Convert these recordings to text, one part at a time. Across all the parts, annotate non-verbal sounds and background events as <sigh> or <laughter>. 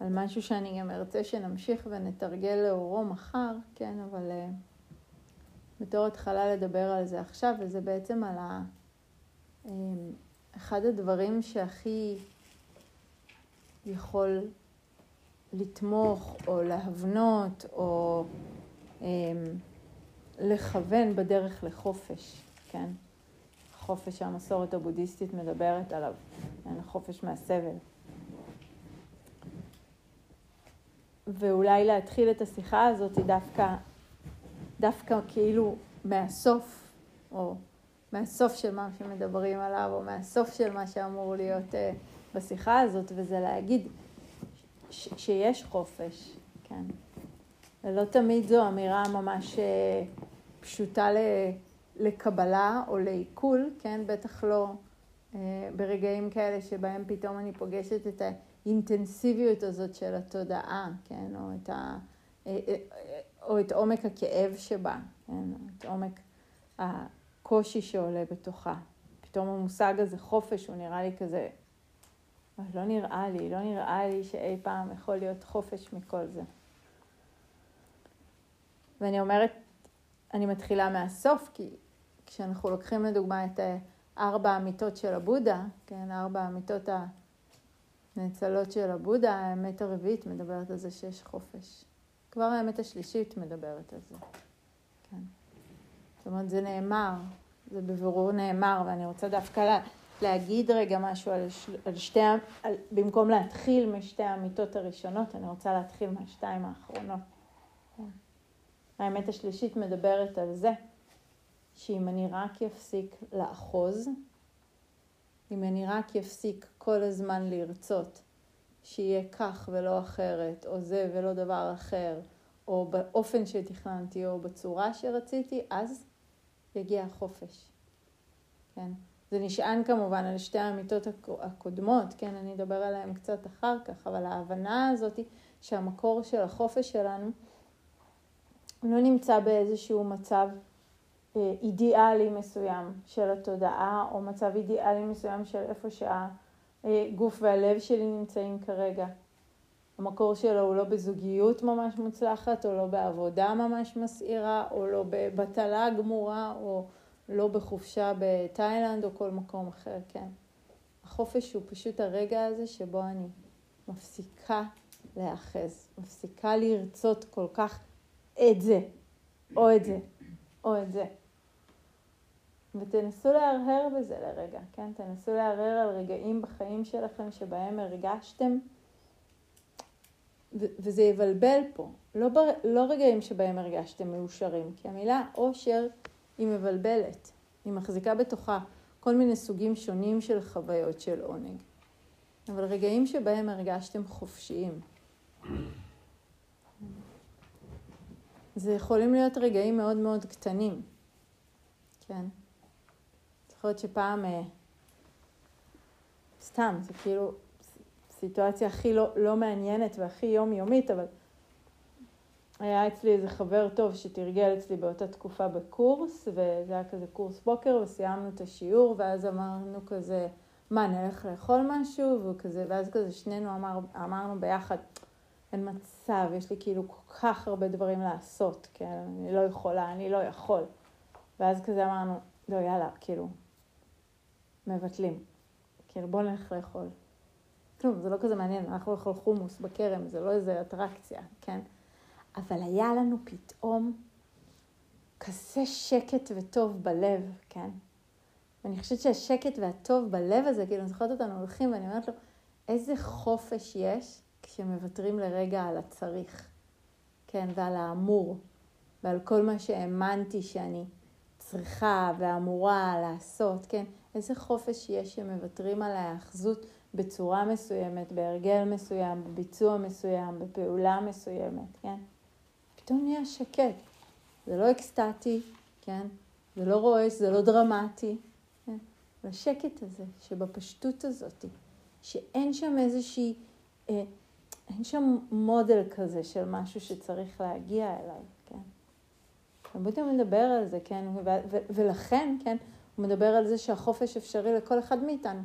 על משהו שאני גם ארצה שנמשיך ונתרגל לאורו מחר, כן, אבל uh, בתור התחלה לדבר על זה עכשיו, וזה בעצם על ה... Um, אחד הדברים שהכי יכול לתמוך או להבנות או um, לכוון בדרך לחופש, כן? חופש שהמסורת הבודהיסטית מדברת עליו, כן? החופש מהסבל. ואולי להתחיל את השיחה הזאת דווקא, דווקא כאילו מהסוף, או מהסוף של מה שמדברים עליו, או מהסוף של מה שאמור להיות uh, בשיחה הזאת, וזה להגיד ש- שיש חופש, כן. ולא תמיד זו אמירה ממש uh, פשוטה ל- לקבלה או לעיכול, כן, בטח לא uh, ברגעים כאלה שבהם פתאום אני פוגשת את ה... האינטנסיביות הזאת של התודעה, כן, או את, ה, אה, אה, או את עומק הכאב שבה, כן, את עומק הקושי שעולה בתוכה. פתאום המושג הזה חופש הוא נראה לי כזה, לא נראה לי, לא נראה לי שאי פעם יכול להיות חופש מכל זה. ואני אומרת, אני מתחילה מהסוף, כי כשאנחנו לוקחים לדוגמה את אה, ארבע האמיתות של הבודה, כן, ארבע האמיתות ה... נאצלות של הבודה, האמת הרביעית מדברת על זה שיש חופש. כבר האמת השלישית מדברת על זה. כן. זאת אומרת, זה נאמר, זה בבירור נאמר, ואני רוצה דווקא לה, להגיד רגע משהו על, על שתי, על, במקום להתחיל משתי האמיתות הראשונות, אני רוצה להתחיל מהשתיים האחרונות. כן. האמת השלישית מדברת על זה, שאם אני רק אפסיק לאחוז, אם אני רק אפסיק כל הזמן לרצות שיהיה כך ולא אחרת, או זה ולא דבר אחר, או באופן שתכננתי, או בצורה שרציתי, אז יגיע החופש. כן? זה נשען כמובן על שתי האמיתות הקודמות, כן? אני אדבר עליהן קצת אחר כך, אבל ההבנה הזאת שהמקור של החופש שלנו לא נמצא באיזשהו מצב אידיאלי מסוים של התודעה, או מצב אידיאלי מסוים של איפה שהגוף והלב שלי נמצאים כרגע. המקור שלו הוא לא בזוגיות ממש מוצלחת, או לא בעבודה ממש מסעירה, או לא בבטלה גמורה, או לא בחופשה בתאילנד, או כל מקום אחר, כן. החופש הוא פשוט הרגע הזה שבו אני מפסיקה להאחז, מפסיקה לרצות כל כך את זה, או את זה, או את זה. ותנסו להרהר בזה לרגע, כן? תנסו להרהר על רגעים בחיים שלכם שבהם הרגשתם, ו- וזה יבלבל פה. לא, בר- לא רגעים שבהם הרגשתם מאושרים, כי המילה אושר היא מבלבלת. היא מחזיקה בתוכה כל מיני סוגים שונים של חוויות של עונג. אבל רגעים שבהם הרגשתם חופשיים. זה יכולים להיות רגעים מאוד מאוד קטנים, כן? זוכרת שפעם, אה, סתם, זה כאילו סיטואציה הכי לא, לא מעניינת והכי יומיומית, אבל היה אצלי איזה חבר טוב שתרגל אצלי באותה תקופה בקורס, וזה היה כזה קורס בוקר, וסיימנו את השיעור, ואז אמרנו כזה, מה, נלך לאכול משהו? וכזה, ואז כזה שנינו אמר, אמרנו ביחד, אין מצב, יש לי כאילו כל כך הרבה דברים לעשות, כן, אני לא יכולה, אני לא יכול. ואז כזה אמרנו, לא, יאללה, כאילו, מבטלים. כאילו, בוא נלך לאכול. כלום, זה לא כזה מעניין, אנחנו לאכול חומוס בכרם, זה לא איזה אטרקציה, כן? אבל היה לנו פתאום כזה שקט וטוב בלב, כן? ואני חושבת שהשקט והטוב בלב הזה, כאילו, אני זוכרת אותנו הולכים, ואני אומרת לו, איזה חופש יש כשמוותרים לרגע על הצריך, כן? ועל האמור, ועל כל מה שהאמנתי שאני צריכה ואמורה לעשות, כן? איזה חופש יש שמוותרים על ההאחזות בצורה מסוימת, בהרגל מסוים, בביצוע מסוים, בפעולה מסוימת, כן? פתאום נהיה שקט. זה לא אקסטטי, כן? זה לא רועש, זה לא דרמטי, כן? והשקט הזה, שבפשטות הזאת, שאין שם איזושהי, אה, אין שם מודל כזה של משהו שצריך להגיע אליו, כן? הבודהה מדבר על זה, כן? ו- ו- ולכן, כן, הוא מדבר על זה שהחופש אפשרי לכל אחד מאיתנו.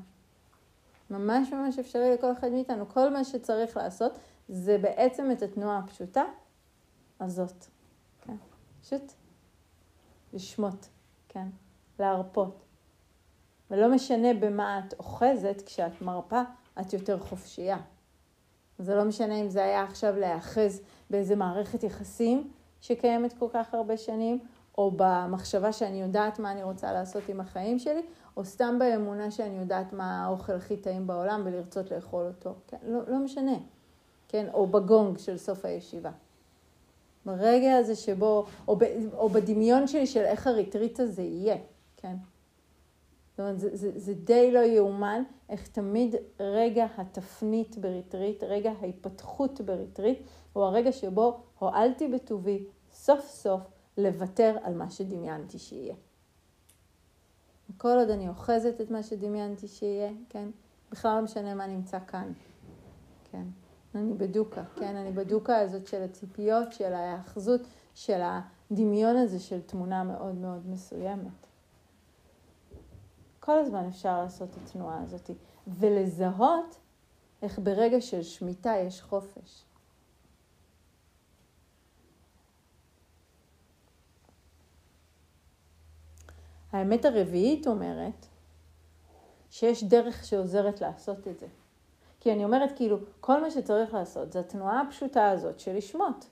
ממש ממש אפשרי לכל אחד מאיתנו. כל מה שצריך לעשות זה בעצם את התנועה הפשוטה הזאת. כן? פשוט לשמוט, כן? להרפות. ולא משנה במה את אוחזת, כשאת מרפה, את יותר חופשייה. זה לא משנה אם זה היה עכשיו להיאחז באיזה מערכת יחסים שקיימת כל כך הרבה שנים, או במחשבה שאני יודעת מה אני רוצה לעשות עם החיים שלי, או סתם באמונה שאני יודעת מה האוכל הכי טעים בעולם ולרצות לאכול אותו. כן, לא, לא משנה. כן, או בגונג של סוף הישיבה. ברגע הזה שבו, או, ב, או בדמיון שלי של איך הריטריט הזה יהיה, כן. זאת אומרת, זה, זה, זה די לא יאומן איך תמיד רגע התפנית בריטריט, רגע ההיפתחות בריטריט, הוא הרגע שבו הועלתי בטובי סוף סוף לוותר על מה שדמיינתי שיהיה. כל עוד אני אוחזת את מה שדמיינתי שיהיה, כן? בכלל לא משנה מה נמצא כאן, כן? אני בדוקה, כן? אני בדוקה הזאת של הציפיות, של ההאחזות, של הדמיון הזה של תמונה מאוד מאוד מסוימת. כל הזמן אפשר לעשות את התנועה הזאת, ולזהות איך ברגע של שמיטה יש חופש. האמת הרביעית אומרת שיש דרך שעוזרת לעשות את זה. כי אני אומרת, כאילו, כל מה שצריך לעשות זה התנועה הפשוטה הזאת של לשמוט.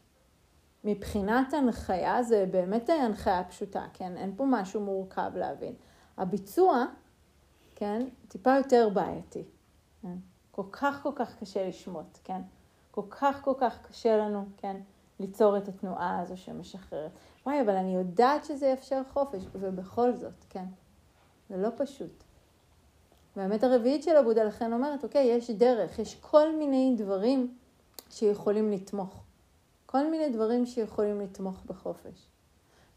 מבחינת הנחיה זה באמת הנחיה פשוטה, כן? אין פה משהו מורכב להבין. הביצוע, כן, טיפה יותר בעייתי. כן? כל כך כל כך קשה לשמוט, כן? כל כך כל כך קשה לנו, כן, ליצור את התנועה הזו שמשחררת. וואי, אבל אני יודעת שזה יאפשר חופש, ובכל זאת, כן. זה לא פשוט. והאמת הרביעית של הבודה לכן אומרת, אוקיי, יש דרך, יש כל מיני דברים שיכולים לתמוך. כל מיני דברים שיכולים לתמוך בחופש.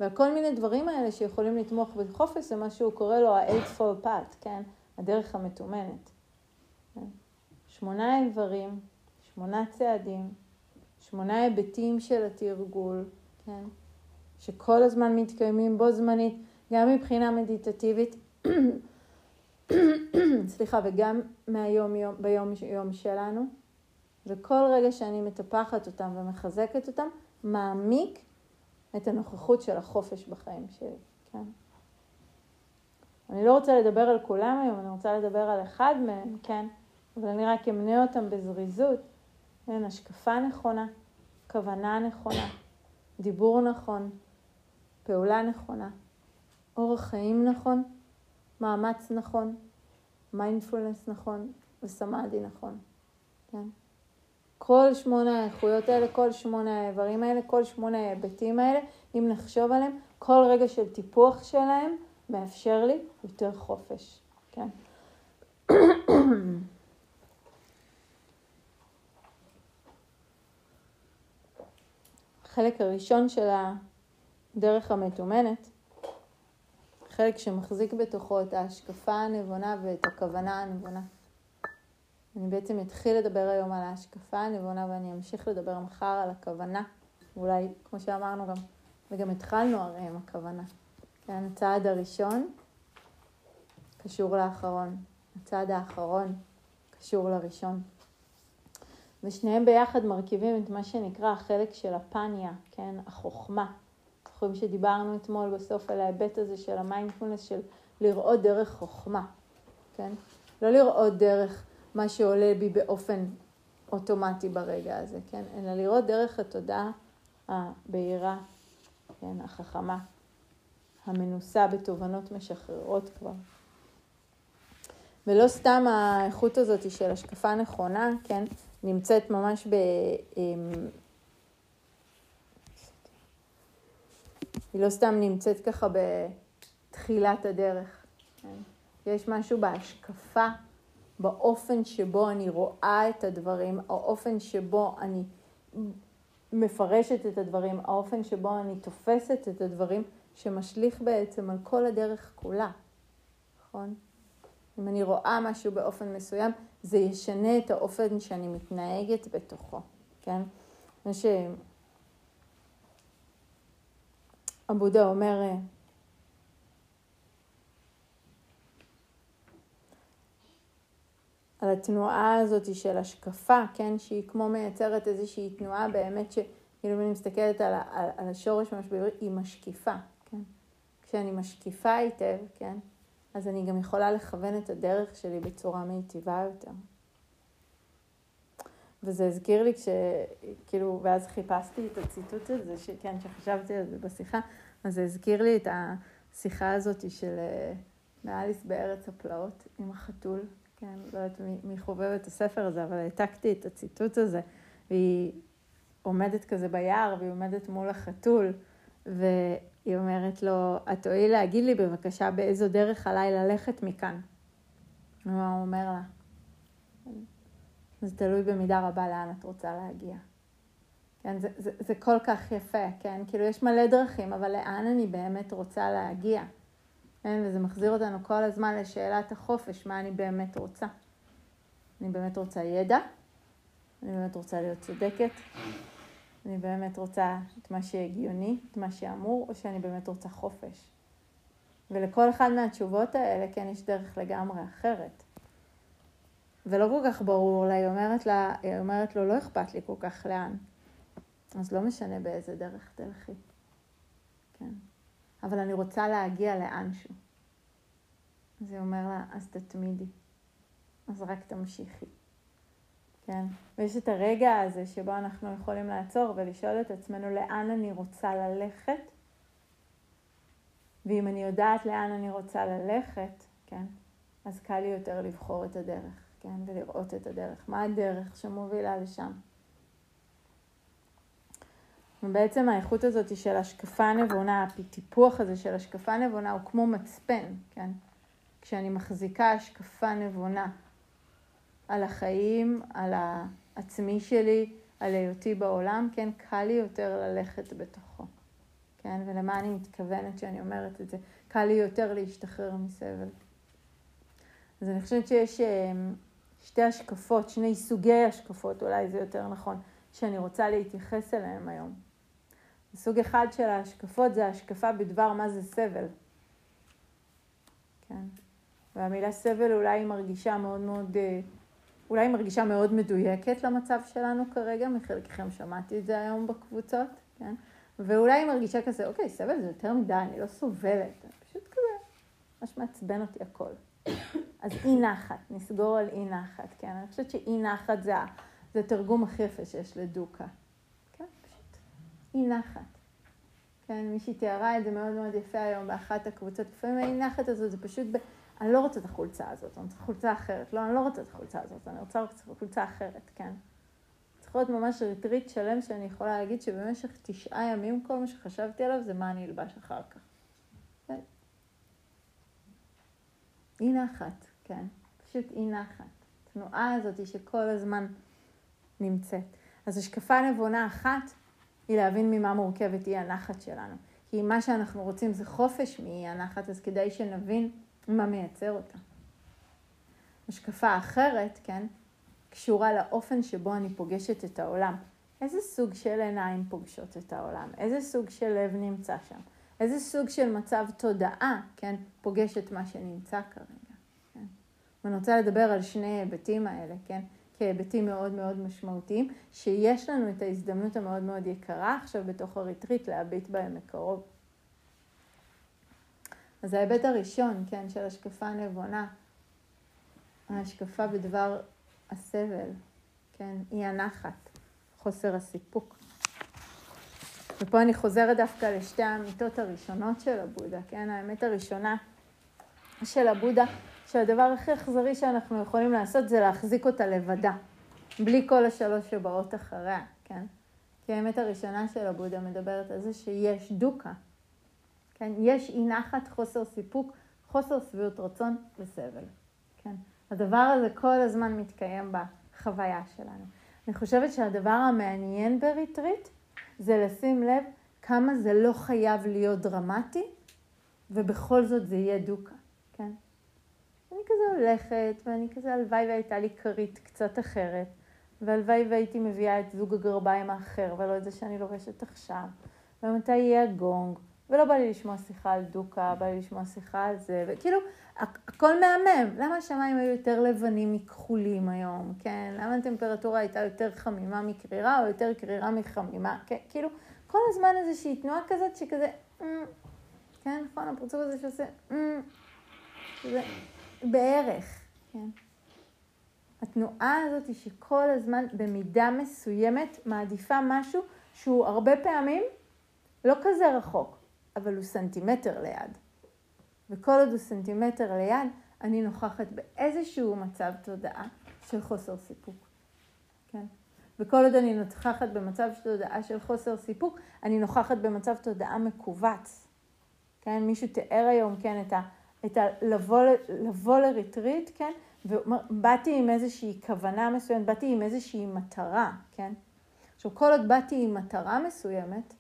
והכל מיני דברים האלה שיכולים לתמוך בחופש זה מה שהוא קורא לו ה-eightfold path, כן? הדרך המתומנת. כן? שמונה איברים, שמונה צעדים, שמונה היבטים של התרגול, כן? שכל הזמן מתקיימים בו זמנית, גם מבחינה מדיטטיבית, <coughs> סליחה, וגם מהיום יום, ביום יום שלנו, וכל רגע שאני מטפחת אותם ומחזקת אותם, מעמיק את הנוכחות של החופש בחיים שלי, כן? אני לא רוצה לדבר על כולם היום, אני רוצה לדבר על אחד מהם, כן? אבל אני רק אמנה אותם בזריזות. כן, השקפה נכונה, כוונה נכונה, דיבור נכון, פעולה נכונה, אורח חיים נכון, מאמץ נכון, מיינדפולנס נכון וסמאדי נכון, כן? כל שמונה האיכויות האלה, כל שמונה האיברים האלה, כל שמונה ההיבטים האלה, אם נחשוב עליהם, כל רגע של טיפוח שלהם מאפשר לי יותר חופש, כן? <coughs> החלק הראשון של הדרך המתומנת, חלק שמחזיק בתוכו את ההשקפה הנבונה ואת הכוונה הנבונה. אני בעצם אתחיל לדבר היום על ההשקפה הנבונה ואני אמשיך לדבר מחר על הכוונה. אולי, כמו שאמרנו גם, וגם התחלנו הרי עם הכוונה. כן, הצעד הראשון קשור לאחרון, הצעד האחרון קשור לראשון. ושניהם ביחד מרכיבים את מה שנקרא החלק של הפניה, כן, החוכמה. זוכרים שדיברנו אתמול בסוף על ההיבט הזה של המיינדפולנס, של לראות דרך חוכמה, כן? לא לראות דרך מה שעולה בי באופן אוטומטי ברגע הזה, כן? אלא לראות דרך התודעה הבהירה, כן, החכמה, המנוסה בתובנות משחררות כבר. ולא סתם האיכות הזאת של השקפה נכונה, כן, נמצאת ממש ב... היא לא סתם נמצאת ככה בתחילת הדרך. כן? יש משהו בהשקפה, באופן שבו אני רואה את הדברים, האופן שבו אני מפרשת את הדברים, האופן שבו אני תופסת את הדברים, שמשליך בעצם על כל הדרך כולה, נכון? אם אני רואה משהו באופן מסוים, זה ישנה את האופן שאני מתנהגת בתוכו, כן? כמו שעבודה אומר, על התנועה הזאת של השקפה, כן, שהיא כמו מייצרת איזושהי תנועה באמת ש... כאילו אם אני מסתכלת על, על, על השורש ממש בעברית, היא משקיפה, כן? כשאני משקיפה היטב, כן? אז אני גם יכולה לכוון את הדרך שלי בצורה מיטיבה יותר. וזה הזכיר לי כשכאילו, ואז חיפשתי את הציטוט הזה, שכן, שחשבתי על זה בשיחה, אז זה הזכיר לי את השיחה הזאת של אה, מאליס בארץ הפלאות עם החתול, כן, לא יודעת מי חובב את הספר הזה, אבל העתקתי את הציטוט הזה, והיא עומדת כזה ביער, והיא עומדת מול החתול, והיא אומרת לו, את תואיל להגיד לי בבקשה באיזו דרך עליי ללכת מכאן. ומה הוא אומר לה? זה תלוי במידה רבה לאן את רוצה להגיע. כן, זה, זה, זה כל כך יפה, כן? כאילו יש מלא דרכים, אבל לאן אני באמת רוצה להגיע? כן? וזה מחזיר אותנו כל הזמן לשאלת החופש, מה אני באמת רוצה. אני באמת רוצה ידע, אני באמת רוצה להיות צודקת, אני באמת רוצה את מה שהגיוני, את מה שאמור, או שאני באמת רוצה חופש. ולכל אחד מהתשובות האלה, כן, יש דרך לגמרי אחרת. ולא כל כך ברור לה, היא אומרת, לה, היא אומרת לו, לא אכפת לי כל כך לאן. אז לא משנה באיזה דרך תלכי. כן. אבל אני רוצה להגיע לאנשהו. אז היא אומר לה, אז תתמידי. אז רק תמשיכי. כן? ויש את הרגע הזה שבו אנחנו יכולים לעצור ולשאול את עצמנו לאן אני רוצה ללכת, ואם אני יודעת לאן אני רוצה ללכת, כן? אז קל לי יותר לבחור את הדרך. כן, ולראות את הדרך. מה הדרך שמובילה לשם? ובעצם האיכות הזאת של השקפה נבונה, הטיפוח הזה של השקפה נבונה הוא כמו מצפן, כן? כשאני מחזיקה השקפה נבונה על החיים, על העצמי שלי, על היותי בעולם, כן, קל לי יותר ללכת בתוכו, כן? ולמה אני מתכוונת שאני אומרת את זה? קל לי יותר להשתחרר מסבל. אז אני חושבת שיש אמ, שתי השקפות, שני סוגי השקפות, אולי זה יותר נכון, שאני רוצה להתייחס אליהם היום. סוג אחד של ההשקפות זה ההשקפה בדבר מה זה סבל. כן. והמילה סבל אולי מרגישה מאוד מאוד, אה, אולי היא מרגישה מאוד מדויקת למצב שלנו כרגע, מחלקכם שמעתי את זה היום בקבוצות, כן? ואולי היא מרגישה כזה, אוקיי, סבל זה יותר מדי, אני לא סובלת, פשוט כזה, ממש מעצבן אותי הכל. אז אי נחת, נסגור על אי נחת, כן? אני חושבת שאי נחת זה, התרגום הכי יפה שיש לדוקה. כן, פשוט אי נחת. כן, מישהי תיארה את זה מאוד מאוד יפה היום באחת הקבוצות. לפעמים האי נחת הזאת זה פשוט, ב... אני לא רוצה את החולצה הזאת, אני רוצה חולצה אחרת. לא, אני לא רוצה את החולצה הזאת, אני רוצה חולצה אחרת, כן. צריך להיות ממש ריטריט שלם שאני יכולה להגיד שבמשך תשעה ימים כל מה שחשבתי עליו זה מה אני אלבש אחר כך. אי נחת, כן, פשוט אי נחת. התנועה הזאת שכל הזמן נמצאת. אז השקפה נבונה אחת היא להבין ממה מורכבת אי הנחת שלנו. כי מה שאנחנו רוצים זה חופש מאי הנחת, אז כדאי שנבין מה מייצר אותה. השקפה אחרת, כן, קשורה לאופן שבו אני פוגשת את העולם. איזה סוג של עיניים פוגשות את העולם? איזה סוג של לב נמצא שם? איזה סוג של מצב תודעה, כן, פוגש את מה שנמצא כרגע. ואני רוצה לדבר על שני ההיבטים האלה, כן, כהיבטים מאוד מאוד משמעותיים, שיש לנו את ההזדמנות המאוד מאוד יקרה עכשיו בתוך הריטריט להביט בהם מקרוב. אז ההיבט הראשון, כן, של השקפה נבונה, ההשקפה בדבר הסבל, כן, אי הנחת, חוסר הסיפוק. ופה אני חוזרת דווקא לשתי האמיתות הראשונות של הבודה, כן? האמת הראשונה של הבודה, שהדבר הכי אכזרי שאנחנו יכולים לעשות זה להחזיק אותה לבדה, בלי כל השלוש שבאות אחריה, כן? כי האמת הראשונה של הבודה מדברת על זה שיש דוקה, כן? יש אי נחת, חוסר סיפוק, חוסר שביעות רצון וסבל, כן? הדבר הזה כל הזמן מתקיים בחוויה שלנו. אני חושבת שהדבר המעניין בריטריט זה לשים לב כמה זה לא חייב להיות דרמטי, ובכל זאת זה יהיה דוקה? אני כזה הולכת, ואני כזה, הלוואי והייתה לי כרית קצת אחרת, והלוואי והייתי מביאה את זוג הגרביים האחר, ולא את זה שאני לובשת עכשיו, ומתי יהיה הגונג, ולא בא לי לשמוע שיחה על דוקה, בא לי לשמוע שיחה על זה, וכאילו, הכל מהמם. למה השמיים היו יותר לבנים מכחולים היום, כן? למה הטמפרטורה הייתה יותר חמימה מקרירה, או יותר קרירה מחמימה, כן? כאילו, כל הזמן איזושהי תנועה כזאת שכזה, אמ, כן, נכון, הפרצוף הזה שעושה, אמ, זה בערך, כן? התנועה הזאת היא שכל הזמן במידה מסוימת מעדיפה משהו שהוא הרבה פעמים לא כזה רחוק, אבל הוא סנטימטר ליד. וכל עוד הוא סנטימטר ליד, אני נוכחת באיזשהו מצב תודעה של חוסר סיפוק. כן? וכל עוד אני נוכחת במצב של תודעה של חוסר סיפוק, אני נוכחת במצב תודעה מכווץ. כן? מישהו תיאר היום, כן, את ה... את ה לבוא, לריטריט, כן? ובאתי עם איזושהי כוונה מסוימת, באתי עם איזושהי מטרה, כן? עכשיו, כל עוד באתי עם מטרה מסוימת,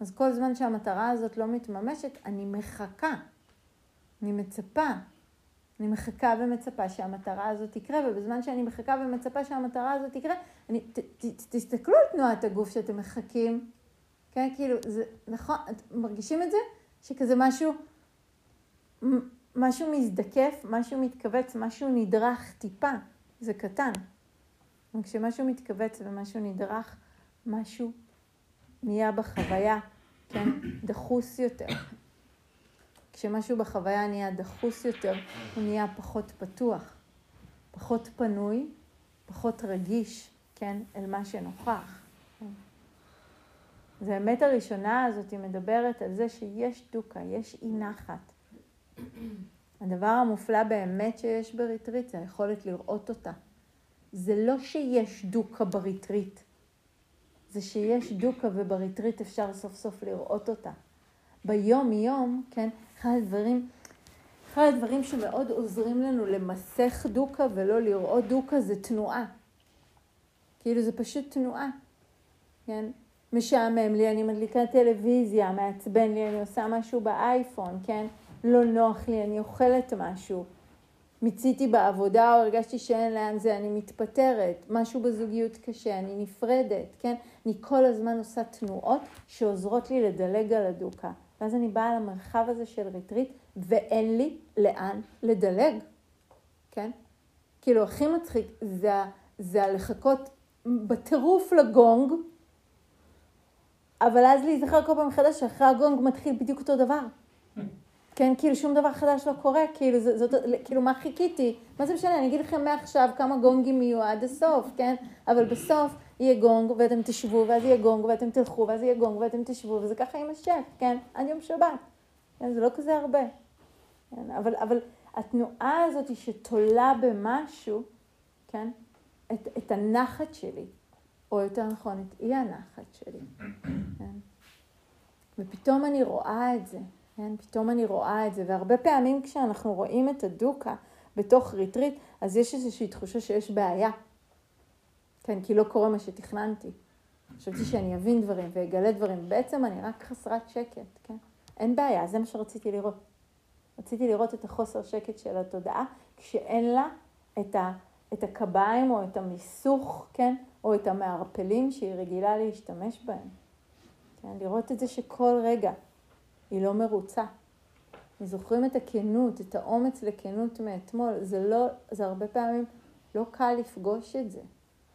אז כל זמן שהמטרה הזאת לא מתממשת, אני מחכה, אני מצפה, אני מחכה ומצפה שהמטרה הזאת תקרה, ובזמן שאני מחכה ומצפה שהמטרה הזאת תקרה, אני, ת, ת, תסתכלו על תנועת הגוף שאתם מחכים, כן? כאילו, זה נכון, מרגישים את זה? שכזה משהו, משהו מזדקף, משהו מתכווץ, משהו נדרך טיפה, זה קטן. וכשמשהו מתכווץ ומשהו נדרך, משהו נהיה בחוויה, כן, דחוס יותר. כשמשהו בחוויה נהיה דחוס יותר, הוא נהיה פחות פתוח, פחות פנוי, פחות רגיש, כן, אל מה שנוכח. זה האמת הראשונה הזאת, היא מדברת על זה שיש דוקה, יש אי נחת. הדבר המופלא באמת שיש בריטריט זה היכולת לראות אותה. זה לא שיש דוקה בריטריט, זה שיש דוקה ובריטריט אפשר סוף סוף לראות אותה. ביום-יום, כן, אחד הדברים, אחד הדברים שמאוד עוזרים לנו למסך דוקה ולא לראות דוקה זה תנועה. כאילו זה פשוט תנועה, כן? משעמם לי, אני מדליקה טלוויזיה, מעצבן לי, אני עושה משהו באייפון, כן? לא נוח לי, אני אוכלת משהו. מיציתי בעבודה או הרגשתי שאין לאן זה, אני מתפטרת, משהו בזוגיות קשה, אני נפרדת, כן? אני כל הזמן עושה תנועות שעוזרות לי לדלג על הדוקה. ואז אני באה למרחב הזה של ריטריט, ואין לי לאן לדלג, כן? כאילו, הכי מצחיק זה, זה הלחכות בטירוף לגונג, אבל אז להיזכר כל פעם מחדש שאחרי הגונג מתחיל בדיוק אותו דבר. כן, כאילו שום דבר חדש לא קורה, כאילו, זה, זאת, כאילו מה חיכיתי? מה זה משנה, אני אגיד לכם מעכשיו כמה גונגים יהיו עד הסוף, כן? אבל בסוף יהיה גונג ואתם תשבו, ואז יהיה גונג ואתם תלכו, ואז יהיה גונג ואתם תשבו, וזה ככה יימשך, כן? עד יום שבת. כן? זה לא כזה הרבה. כן? אבל, אבל התנועה הזאת שתולה במשהו, כן? את, את הנחת שלי, או יותר נכון, את אי הנחת שלי. כן? ופתאום אני רואה את זה. כן? פתאום אני רואה את זה, והרבה פעמים כשאנחנו רואים את הדוקה בתוך ריטריט, אז יש איזושהי תחושה שיש בעיה. כן, כי לא קורה מה שתכננתי. חשבתי שאני אבין דברים ואגלה דברים, בעצם אני רק חסרת שקט, כן? אין בעיה, זה מה שרציתי לראות. רציתי לראות את החוסר שקט של התודעה, כשאין לה את, ה, את הקביים או את המיסוך, כן? או את המערפלים שהיא רגילה להשתמש בהם. כן? לראות את זה שכל רגע היא לא מרוצה. זוכרים את הכנות, את האומץ לכנות מאתמול, זה לא, זה הרבה פעמים לא קל לפגוש את זה,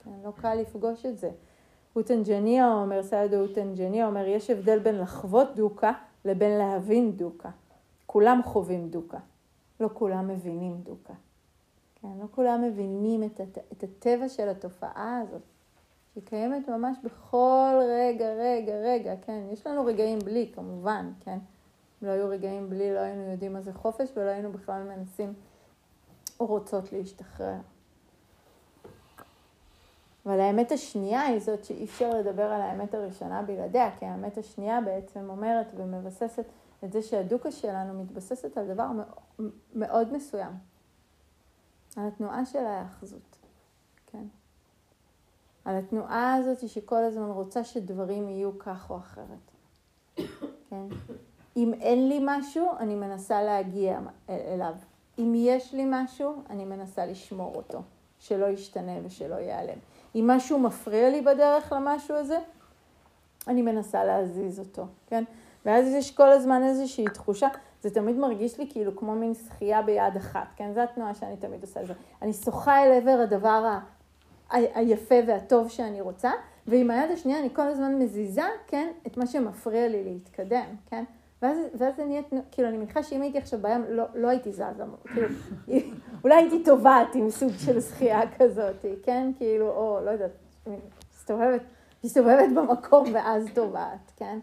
כן? לא קל לפגוש את זה. אוטנג'ניה אומר, סיידו אוטנג'ניה אומר, יש הבדל בין לחוות דוקה לבין להבין דוקה. כולם חווים דוקה, לא כולם מבינים דוקה. כן, לא כולם מבינים את, הט... את הטבע של התופעה הזאת, שהיא קיימת ממש בכל רגע, רגע, רגע, כן? יש לנו רגעים בלי, כמובן, כן? אם לא היו רגעים בלי, לא היינו יודעים מה זה חופש ולא היינו בכלל מנסים או רוצות להשתחרר. אבל האמת השנייה היא זאת שאי אפשר לדבר על האמת הראשונה בלעדיה, כי האמת השנייה בעצם אומרת ומבססת את זה שהדוקה שלנו מתבססת על דבר מאוד מסוים, על התנועה של ההאחזות, כן? על התנועה הזאת שכל הזמן רוצה שדברים יהיו כך או אחרת, כן? אם אין לי משהו, אני מנסה להגיע אליו. אם יש לי משהו, אני מנסה לשמור אותו, שלא ישתנה ושלא ייעלם. אם משהו מפריע לי בדרך למשהו הזה, אני מנסה להזיז אותו, כן? ואז יש כל הזמן איזושהי תחושה, זה תמיד מרגיש לי כאילו כמו מין שחייה ביד אחת, כן? זו התנועה שאני תמיד עושה את זה. אני שוחה אל עבר הדבר. היפה והטוב שאני רוצה, ועם היד השנייה אני כל הזמן מזיזה, כן? את מה שמפריע לי להתקדם, כן? ואז, ואז זה נהיה, כאילו, אני מניחה שאם הייתי עכשיו בים, לא, לא הייתי זזה, כאילו, <laughs> אולי הייתי טובעת עם סוג של שחייה כזאת, כן? כאילו, או, לא יודעת, מסתובבת, מסתובבת במקום ואז טובעת, כן?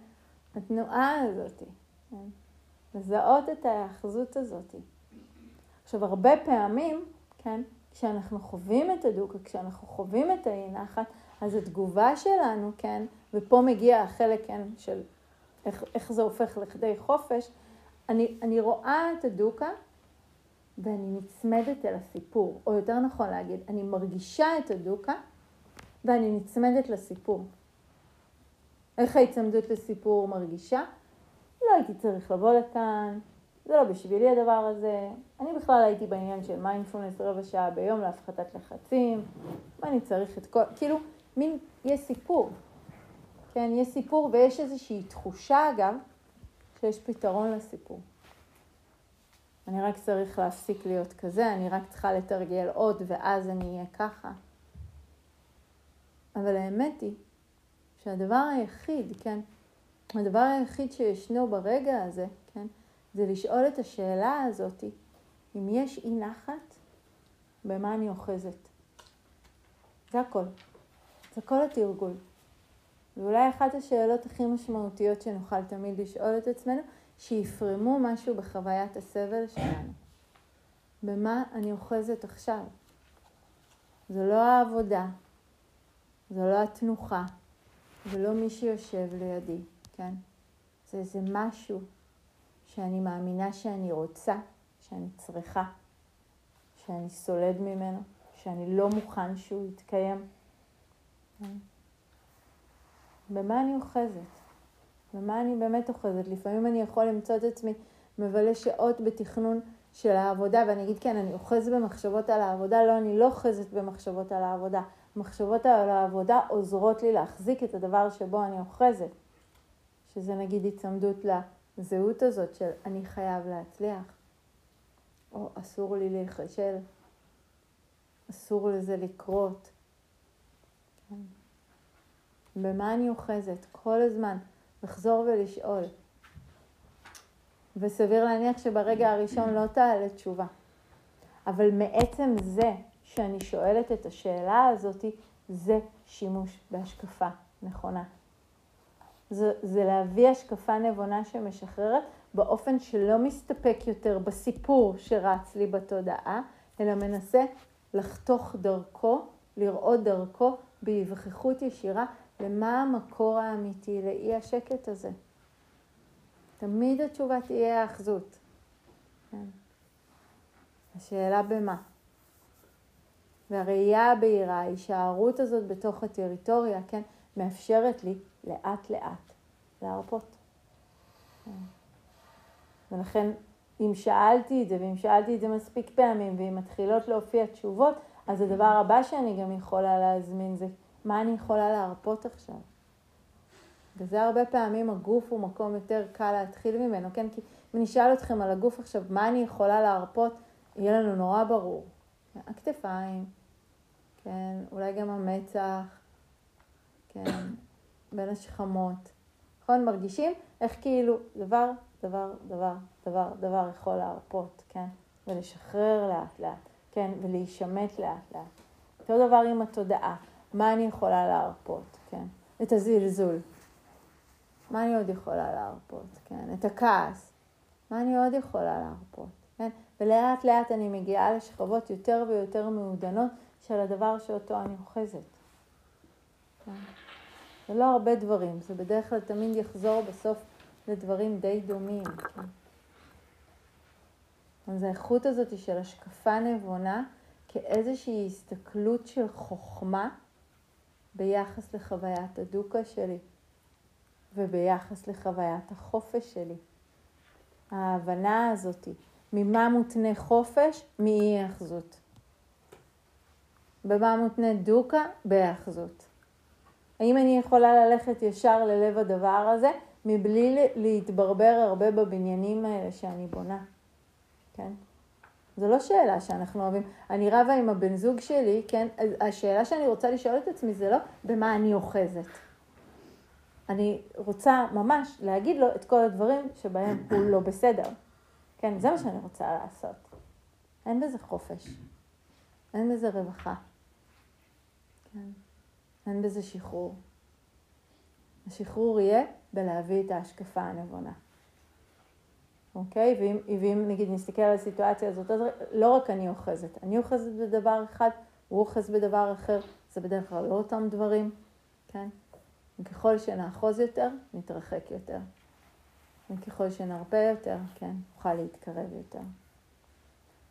התנועה הזאת, כן? לזהות את ההאחזות הזאת. עכשיו, הרבה פעמים, כן, כשאנחנו חווים את הדוקה, כשאנחנו חווים את האי נחת, אז התגובה שלנו, כן, ופה מגיע החלק, כן, של איך, איך זה הופך לכדי חופש, אני, אני רואה את הדוקה ואני נצמדת אל הסיפור, או יותר נכון להגיד, אני מרגישה את הדוקה ואני נצמדת לסיפור. איך ההצמדות לסיפור מרגישה? לא הייתי צריך לבוא לכאן, זה לא בשבילי הדבר הזה. אני בכלל הייתי בעניין של מיינדפולנס רבע שעה ביום להפחתת לחצים, מה אני צריך את כל, כאילו, מין, יש סיפור. כן, יש סיפור ויש איזושהי תחושה, אגב, שיש פתרון לסיפור. אני רק צריך להפסיק להיות כזה, אני רק צריכה לתרגל עוד ואז אני אהיה ככה. אבל האמת היא שהדבר היחיד, כן, הדבר היחיד שישנו ברגע הזה, זה לשאול את השאלה הזאת, אם יש אי נחת, במה אני אוחזת. זה הכל. זה כל התרגול. ואולי אחת השאלות הכי משמעותיות שנוכל תמיד לשאול את עצמנו, שיפרמו משהו בחוויית הסבל שלנו. במה אני אוחזת עכשיו? זו לא העבודה, זו לא התנוחה, זה לא מי שיושב לידי, כן? זה איזה משהו שאני מאמינה שאני רוצה, שאני צריכה, שאני סולד ממנו, שאני לא מוכן שהוא יתקיים. במה אני אוחזת? במה אני באמת אוחזת? לפעמים אני יכול למצוא את עצמי מבלה שעות בתכנון של העבודה, ואני אגיד, כן, אני אוחז במחשבות על העבודה. לא, אני לא אוחזת במחשבות על העבודה. מחשבות על העבודה עוזרות לי להחזיק את הדבר שבו אני אוחזת. שזה נגיד היצמדות לזהות הזאת של אני חייב להצליח, או אסור לי להיכשל, אסור לזה לקרות. במה אני אוחזת? כל הזמן לחזור ולשאול. וסביר להניח שברגע הראשון לא תעלה תשובה. אבל מעצם זה שאני שואלת את השאלה הזאת, זה שימוש בהשקפה נכונה. זה, זה להביא השקפה נבונה שמשחררת באופן שלא מסתפק יותר בסיפור שרץ לי בתודעה, אלא מנסה לחתוך דרכו, לראות דרכו בהיווכחות ישירה למה המקור האמיתי לאי השקט הזה. תמיד התשובה תהיה האחזות. כן. השאלה במה. והראייה הבהירה, ההישארות הזאת בתוך הטריטוריה, כן, מאפשרת לי לאט לאט להרפות. כן. ולכן, אם שאלתי את זה, ואם שאלתי את זה מספיק פעמים, ואם מתחילות להופיע תשובות, אז הדבר הבא שאני גם יכולה להזמין זה מה אני יכולה להרפות עכשיו? וזה הרבה פעמים הגוף הוא מקום יותר קל להתחיל ממנו, כן? כי אם אני אשאל אתכם על הגוף עכשיו, מה אני יכולה להרפות, יהיה לנו נורא ברור. הכתפיים, כן, אולי גם המצח, כן, בין השכמות. נכון? מרגישים איך כאילו דבר, דבר, דבר, דבר, דבר יכול להרפות, כן? ולשחרר לאט לאט, כן? ולהישמט לאט לאט. אותו דבר עם התודעה. מה אני יכולה להרפות, כן? את הזלזול. מה אני עוד יכולה להרפות, כן? את הכעס. מה אני עוד יכולה להרפות, כן? ולאט לאט אני מגיעה לשכבות יותר ויותר מעודנות של הדבר שאותו אני אוחזת. כן? זה לא הרבה דברים, זה בדרך כלל תמיד יחזור בסוף לדברים די דומים. אז האיכות הזאת של השקפה נבונה כאיזושהי הסתכלות של חוכמה ביחס לחוויית הדוקה שלי וביחס לחוויית החופש שלי. ההבנה הזאתי, ממה מותנה חופש? מאי היאחזות. במה מותנה דוקה? בהיאחזות. האם אני יכולה ללכת ישר ללב הדבר הזה מבלי להתברבר הרבה בבניינים האלה שאני בונה, כן? זו לא שאלה שאנחנו אוהבים. אני רבה עם הבן זוג שלי, כן? השאלה שאני רוצה לשאול את עצמי זה לא במה אני אוחזת. אני רוצה ממש להגיד לו את כל הדברים שבהם הוא לא בסדר. כן, זה מה שאני רוצה לעשות. אין בזה חופש. אין בזה רווחה. כן. אין בזה שחרור. השחרור יהיה בלהביא את ההשקפה הנבונה. אוקיי? ואם, ואם נגיד נסתכל על הסיטואציה הזאת, אז לא רק אני אוחזת, אני אוחזת בדבר אחד, הוא אוחז בדבר אחר, זה בדרך כלל לא אותם דברים, כן? וככל שנאחוז יותר, נתרחק יותר. וככל שנרפה יותר, כן, נוכל להתקרב יותר.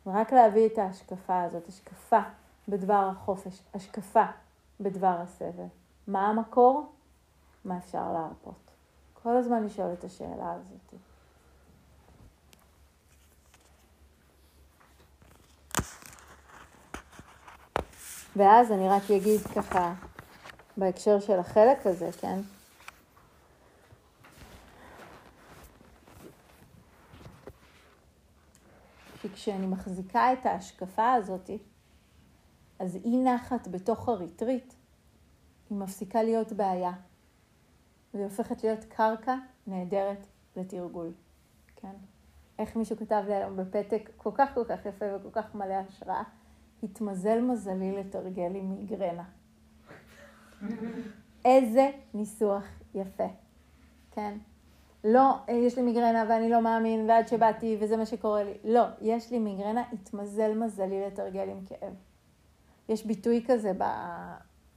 ורק להביא את ההשקפה הזאת, השקפה בדבר החופש, השקפה בדבר הסבל. מה המקור? מה אפשר להרפות? כל הזמן לשאול את השאלה הזאת. ואז אני רק אגיד ככה, בהקשר של החלק הזה, כן? שכשאני מחזיקה את ההשקפה הזאת, אז אי נחת בתוך הריטריט, היא מפסיקה להיות בעיה. והיא הופכת להיות קרקע נהדרת לתרגול, כן? איך מישהו כתב לי היום בפתק כל כך כל כך יפה וכל כך מלא השראה, התמזל מזלי לתרגל עם מיגרנה. <laughs> איזה ניסוח יפה, כן? לא, יש לי מיגרנה ואני לא מאמין ועד שבאתי וזה מה שקורה לי. לא, יש לי מיגרנה, התמזל מזלי לתרגל עם כאב. יש ביטוי כזה ב...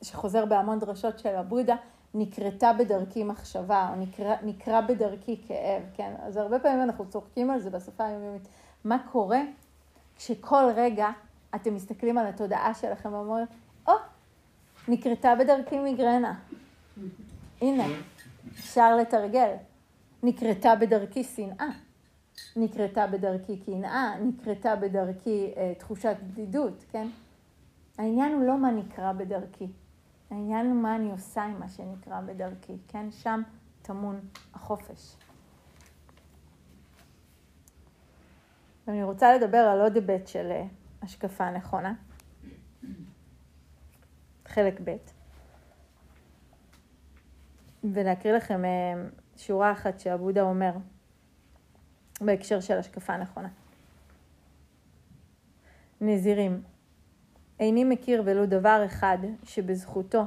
שחוזר בהמון דרשות של הבודה, נקרתה בדרכי מחשבה, או נקרא, נקרא בדרכי כאב, כן? אז הרבה פעמים אנחנו צוחקים על זה בשפה היומיומית. מה קורה כשכל רגע אתם מסתכלים על התודעה שלכם ואומרים, או, oh, נקרתה בדרכי מיגרנה. הנה, אפשר לתרגל. נקרתה בדרכי שנאה. נקרתה בדרכי קנאה, נקרתה בדרכי אה, תחושת בדידות, כן? העניין הוא לא מה נקרא בדרכי, העניין הוא מה אני עושה עם מה שנקרא בדרכי, כן? שם טמון החופש. ואני רוצה לדבר על עוד היבט של אה, השקפה נכונה. חלק ב', ולהקריא לכם אה, שורה אחת שעבודה אומר בהקשר של השקפה נכונה. נזירים, איני מכיר ולו דבר אחד שבזכותו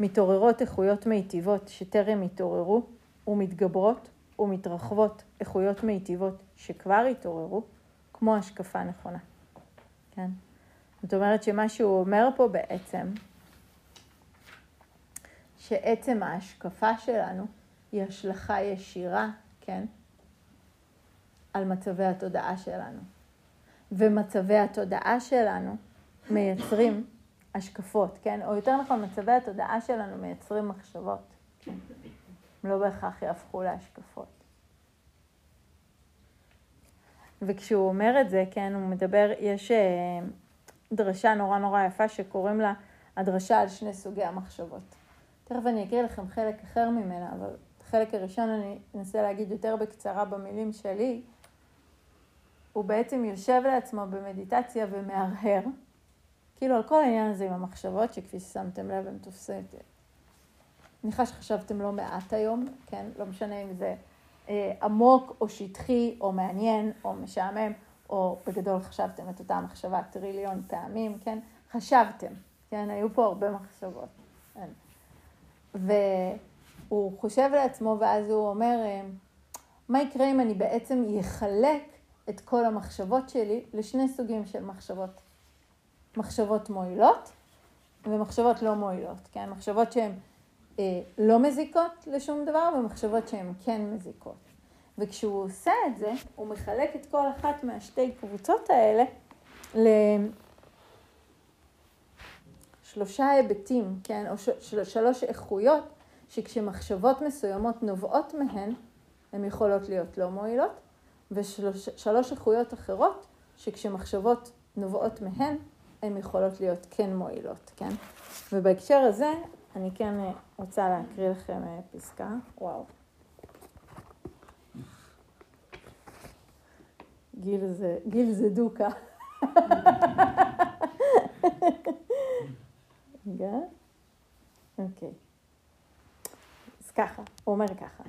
מתעוררות איכויות מיטיבות שטרם התעוררו ומתגברות ומתרחבות איכויות מיטיבות שכבר התעוררו, כמו השקפה נכונה. כן? זאת אומרת שמה שהוא אומר פה בעצם, שעצם ההשקפה שלנו היא השלכה ישירה, כן, על מצבי התודעה שלנו. ומצבי התודעה שלנו מייצרים השקפות, כן? או יותר נכון, מצבי התודעה שלנו מייצרים מחשבות. כן? לא בהכרח יהפכו להשקפות. וכשהוא אומר את זה, כן, הוא מדבר, יש אה, דרשה נורא נורא יפה שקוראים לה הדרשה על שני סוגי המחשבות. תכף אני אקריא לכם חלק אחר ממנה, אבל החלק הראשון אני אנסה להגיד יותר בקצרה במילים שלי. הוא בעצם יושב לעצמו במדיטציה ומהרהר, כאילו על כל העניין הזה עם המחשבות, שכפי ששמתם לב הם תופסים, מניחה שחשבתם לא מעט היום, כן? לא משנה אם זה אה, עמוק או שטחי או מעניין או משעמם, או בגדול חשבתם את אותה מחשבה טריליון פעמים, כן? חשבתם, כן? היו פה הרבה מחשבות. כן? והוא חושב לעצמו ואז הוא אומר, אה, מה יקרה אם אני בעצם אחלק את כל המחשבות שלי לשני סוגים של מחשבות. מחשבות מועילות ומחשבות לא מועילות, כן? מחשבות שהן אה, לא מזיקות לשום דבר ומחשבות שהן כן מזיקות. וכשהוא עושה את זה, הוא מחלק את כל אחת מהשתי קבוצות האלה לשלושה היבטים, כן? או של, שלוש איכויות, שכשמחשבות מסוימות נובעות מהן, הן יכולות להיות לא מועילות, ושלוש איכויות אחרות, שכשמחשבות נובעות מהן, הן יכולות להיות כן מועילות, כן? ובהקשר הזה, אני כן אה, רוצה להקריא לכם אה, פסקה, וואו. גיל זה, גיל זה דוקה. רגע, אוקיי. אז ככה, הוא אומר ככה.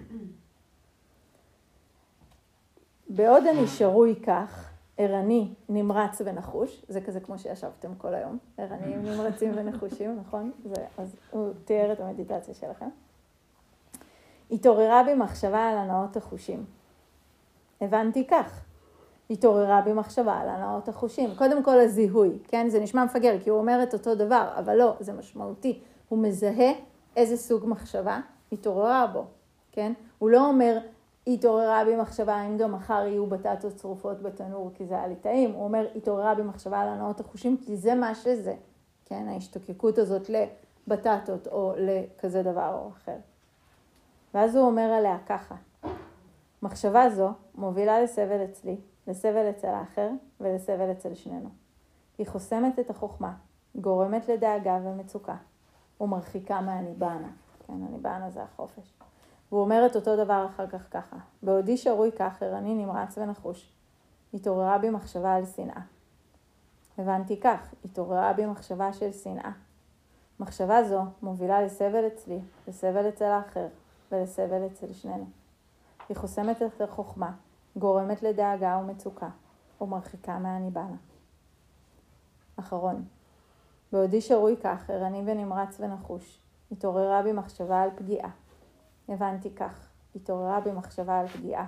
בעוד אני שרוי כך, ערני, נמרץ ונחוש, זה כזה כמו שישבתם כל היום, ערניים, <laughs> נמרצים ונחושים, נכון? זה, אז הוא תיאר את המדיטציה שלכם. התעוררה בי מחשבה על הנאות החושים. הבנתי כך. התעוררה בי מחשבה על הנאות החושים. קודם כל הזיהוי, כן? זה נשמע מפגר, כי הוא אומר את אותו דבר, אבל לא, זה משמעותי. הוא מזהה איזה סוג מחשבה התעוררה בו, כן? הוא לא אומר, התעוררה בי מחשבה אם גם מחר יהיו בטטות צרופות בתנור כי זה היה לי טעים, הוא אומר, התעוררה בי מחשבה על הנאות החושים כי זה מה שזה, כן? ההשתוקקות הזאת לבטטות או לכזה דבר או אחר. ואז הוא אומר עליה ככה, מחשבה זו מובילה לסבל אצלי, לסבל אצל האחר ולסבל אצל שנינו. היא חוסמת את החוכמה, גורמת לדאגה ומצוקה, ומרחיקה מהניבאנה. כן, הניבאנה זה החופש. והוא אומר את אותו דבר אחר כך ככה, בעודי שרוי כך, ערני נמרץ ונחוש. התעוררה בי מחשבה על שנאה. הבנתי כך, התעוררה בי מחשבה של שנאה. מחשבה זו מובילה לסבל אצלי, לסבל אצל האחר ולסבל אצל שנינו. היא חוסמת את החוכמה, גורמת לדאגה ומצוקה, ומרחיקה מהניבאנה. אחרון, בעודי שרוי כך, ערני ונמרץ ונחוש, התעוררה בי מחשבה על פגיעה. הבנתי כך, התעוררה בי מחשבה על פגיעה.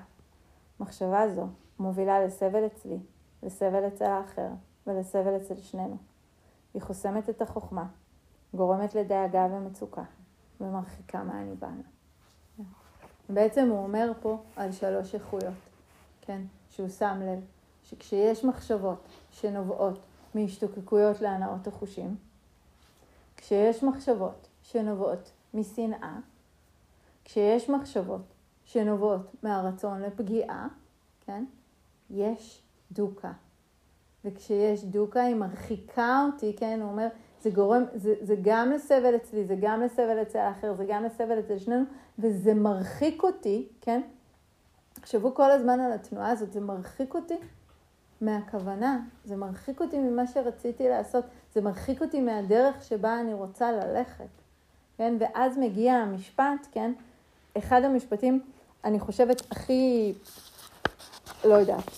מחשבה זו מובילה לסבל אצלי, לסבל אצל האחר ולסבל אצל שנינו. היא חוסמת את החוכמה, גורמת לדאגה ומצוקה, ומרחיקה מהניבאנה. בעצם הוא אומר פה על שלוש איכויות, כן? שהוא שם לב שכשיש מחשבות שנובעות מהשתוקקויות להנאות החושים, כשיש מחשבות שנובעות משנאה, כשיש מחשבות שנובעות מהרצון לפגיעה, כן? יש דוקה. וכשיש דוקה היא מרחיקה אותי, כן? הוא אומר, זה גורם, זה, זה גם לסבל אצלי, זה גם לסבל אצל האחר, זה גם לסבל אצל שנינו, וזה מרחיק אותי, כן? תחשבו כל הזמן על התנועה הזאת, זה מרחיק אותי מהכוונה, זה מרחיק אותי ממה שרציתי לעשות, זה מרחיק אותי מהדרך שבה אני רוצה ללכת, כן? ואז מגיע המשפט, כן? אחד המשפטים, אני חושבת, הכי, לא יודעת,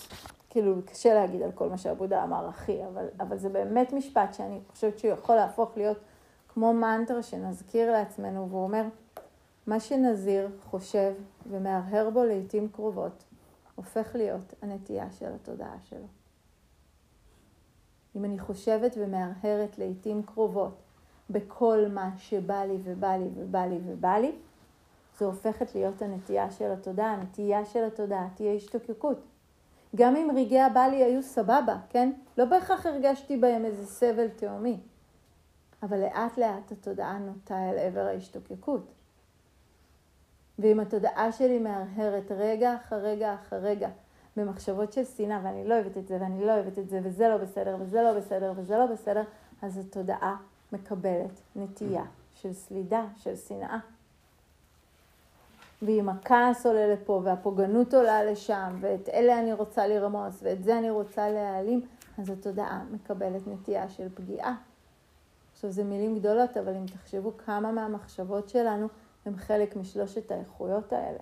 כאילו, קשה להגיד על כל מה שעבודה אמר הכי, אבל, אבל זה באמת משפט שאני חושבת שהוא יכול להפוך להיות כמו מנטרה שנזכיר לעצמנו, והוא אומר, מה שנזיר, חושב ומהרהר בו לעיתים קרובות, הופך להיות הנטייה של התודעה שלו. אם אני חושבת ומהרהרת לעיתים קרובות בכל מה שבא לי ובא לי ובא לי ובא לי, זו הופכת להיות הנטייה של התודעה. הנטייה של התודעה תהיה השתוקקות. גם אם רגעי הבא לי היו סבבה, כן? לא בהכרח הרגשתי בהם איזה סבל תהומי. אבל לאט לאט התודעה נוטה אל עבר ההשתוקקות. ואם התודעה שלי מהרהרת רגע אחר רגע אחר רגע במחשבות של שנאה, ואני לא אוהבת את זה, ואני לא אוהבת את זה, וזה לא בסדר, וזה לא בסדר, וזה לא בסדר, אז התודעה מקבלת נטייה של סלידה, של שנאה. ואם הכעס עולה לפה, והפוגענות עולה לשם, ואת אלה אני רוצה לרמוס, ואת זה אני רוצה להעלים, אז התודעה מקבלת נטייה של פגיעה. עכשיו, זה מילים גדולות, אבל אם תחשבו כמה מהמחשבות שלנו הם חלק משלושת האיכויות האלה.